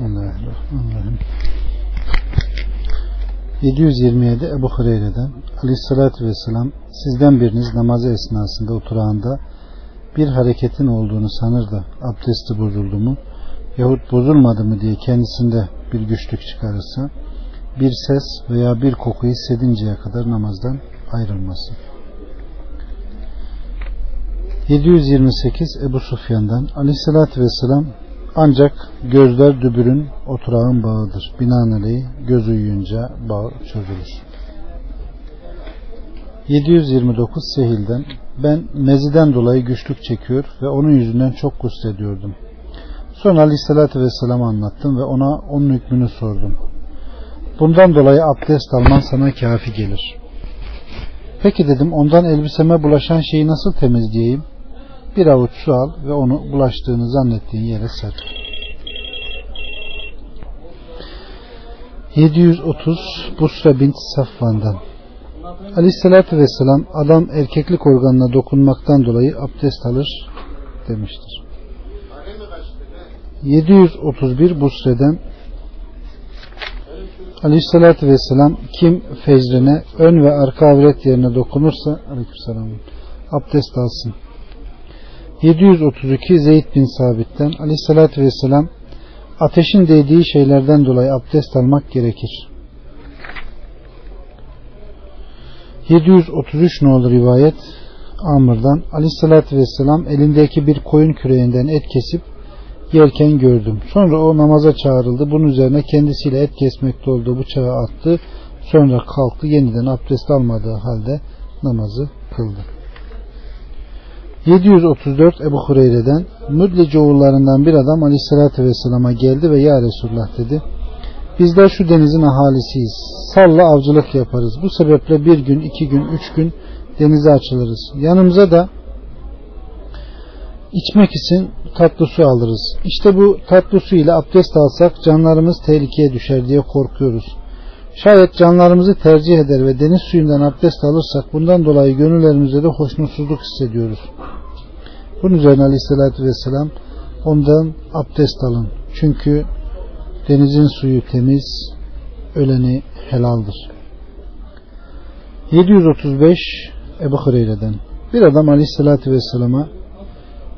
Bismillahirrahmanirrahim. 727 Ebu Hureyre'den Aleyhisselatü Vesselam sizden biriniz namazı esnasında oturağında bir hareketin olduğunu sanır da abdesti bozuldu mu yahut bozulmadı mı diye kendisinde bir güçlük çıkarırsa bir ses veya bir koku hissedinceye kadar namazdan ayrılmasın. 728 Ebu Sufyan'dan Aleyhisselatü Vesselam ancak gözler dübürün oturağın bağıdır. Binaenaleyh göz uyuyunca bağ çözülür. 729 Sehil'den ben meziden dolayı güçlük çekiyor ve onun yüzünden çok guslediyordum. Sonra Aleyhisselatü Vesselam'a anlattım ve ona onun hükmünü sordum. Bundan dolayı abdest alman sana kafi gelir. Peki dedim ondan elbiseme bulaşan şeyi nasıl temizleyeyim? Bir avuç su al ve onu bulaştığını zannettiğin yere ser. 730 Busra bint Safvan'dan Aleyhisselatü Vesselam adam erkeklik organına dokunmaktan dolayı abdest alır demiştir. 731 Busre'den Aleyhisselatü Vesselam kim fecrine ön ve arka avret yerine dokunursa Aleykümselam abdest alsın. 732 Zeyd bin Sabit'ten Aleyhisselatü Vesselam ateşin değdiği şeylerden dolayı abdest almak gerekir. 733 nolu rivayet Amr'dan Aleyhisselatü Vesselam elindeki bir koyun küreğinden et kesip yerken gördüm. Sonra o namaza çağrıldı. Bunun üzerine kendisiyle et kesmekte olduğu bıçağı attı. Sonra kalktı. Yeniden abdest almadığı halde namazı kıldı. 734 Ebu Hureyre'den Müdlice oğullarından bir adam Aleyhisselatü Vesselam'a geldi ve Ya Resulullah dedi. Bizler şu denizin ahalisiyiz. Salla avcılık yaparız. Bu sebeple bir gün, iki gün, üç gün denize açılırız. Yanımıza da içmek için tatlı su alırız. İşte bu tatlı su ile abdest alsak canlarımız tehlikeye düşer diye korkuyoruz. Şayet canlarımızı tercih eder ve deniz suyundan abdest alırsak bundan dolayı gönüllerimizde de hoşnutsuzluk hissediyoruz. Bunun üzerine aleyhissalatü vesselam ondan abdest alın. Çünkü denizin suyu temiz, öleni helaldir. 735 Ebu Hureyre'den bir adam aleyhissalatü vesselama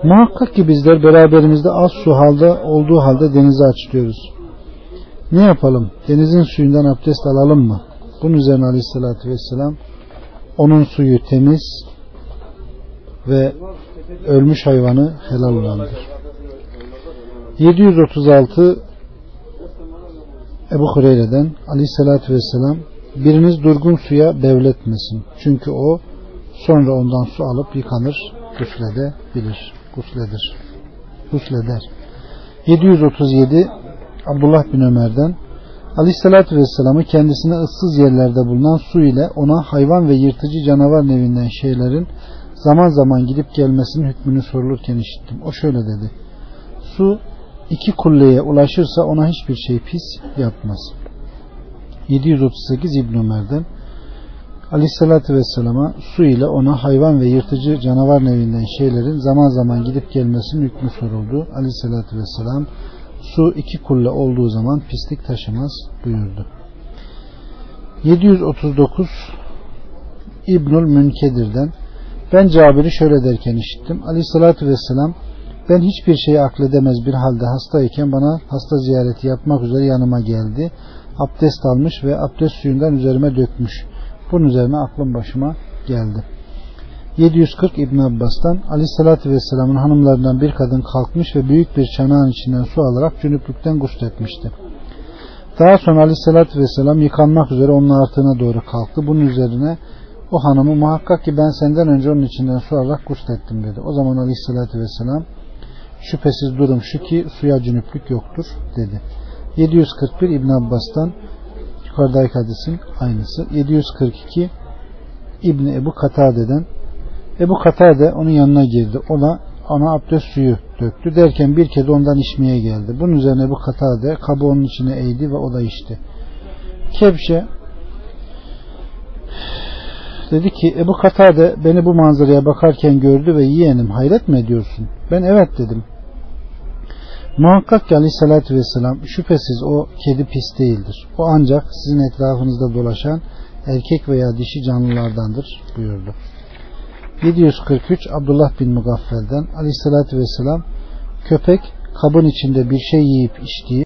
muhakkak ki bizler beraberimizde az su halde olduğu halde denize açılıyoruz. Ne yapalım? Denizin suyundan abdest alalım mı? Bunun üzerine aleyhissalatü vesselam onun suyu temiz ve ölmüş hayvanı helal olandır. 736 Ebu Hureyre'den aleyhissalatü vesselam biriniz durgun suya devletmesin. Çünkü o sonra ondan su alıp yıkanır, gusledebilir. Gusledir. Gusleder. 737 Abdullah bin Ömer'den Aleyhisselatü Vesselam'ı kendisine ıssız yerlerde bulunan su ile ona hayvan ve yırtıcı canavar nevinden şeylerin zaman zaman gidip gelmesinin hükmünü sorulurken işittim. O şöyle dedi. Su iki kulleye ulaşırsa ona hiçbir şey pis yapmaz. 738 İbn Ömer'den Aleyhisselatü Vesselam'a su ile ona hayvan ve yırtıcı canavar nevinden şeylerin zaman zaman gidip gelmesinin hükmü soruldu. Aleyhisselatü Vesselam su iki kulle olduğu zaman pislik taşımaz buyurdu. 739 İbnül Münkedir'den ben Cabir'i şöyle derken işittim. Aleyhissalatü vesselam ben hiçbir şeyi akledemez bir halde hastayken bana hasta ziyareti yapmak üzere yanıma geldi. Abdest almış ve abdest suyundan üzerime dökmüş. Bunun üzerine aklım başıma geldi. 740 İbn Abbas'tan Aleyhisselatü Vesselam'ın hanımlarından bir kadın kalkmış ve büyük bir çanağın içinden su alarak cünüplükten gusletmişti. Daha sonra Aleyhisselatü Vesselam yıkanmak üzere onun artığına doğru kalktı. Bunun üzerine o hanımı muhakkak ki ben senden önce onun içinden su alarak guslettim dedi. O zaman Aleyhisselatü Vesselam şüphesiz durum şu ki suya cünüplük yoktur dedi. 741 İbn Abbas'tan yukarıdaki hadisin aynısı. 742 İbni Ebu Katade'den Ebu Katade onun yanına girdi. Ona ona abdest suyu döktü. Derken bir kedi ondan içmeye geldi. Bunun üzerine Ebu Katade kabı onun içine eğdi ve o da içti. Kebşe dedi ki Ebu Katade beni bu manzaraya bakarken gördü ve yeğenim hayret mi ediyorsun? Ben evet dedim. Muhakkak ki aleyhissalatü vesselam şüphesiz o kedi pis değildir. O ancak sizin etrafınızda dolaşan erkek veya dişi canlılardandır buyurdu. 743 Abdullah bin Mugaffel'den aleyhissalatü vesselam köpek kabın içinde bir şey yiyip içtiği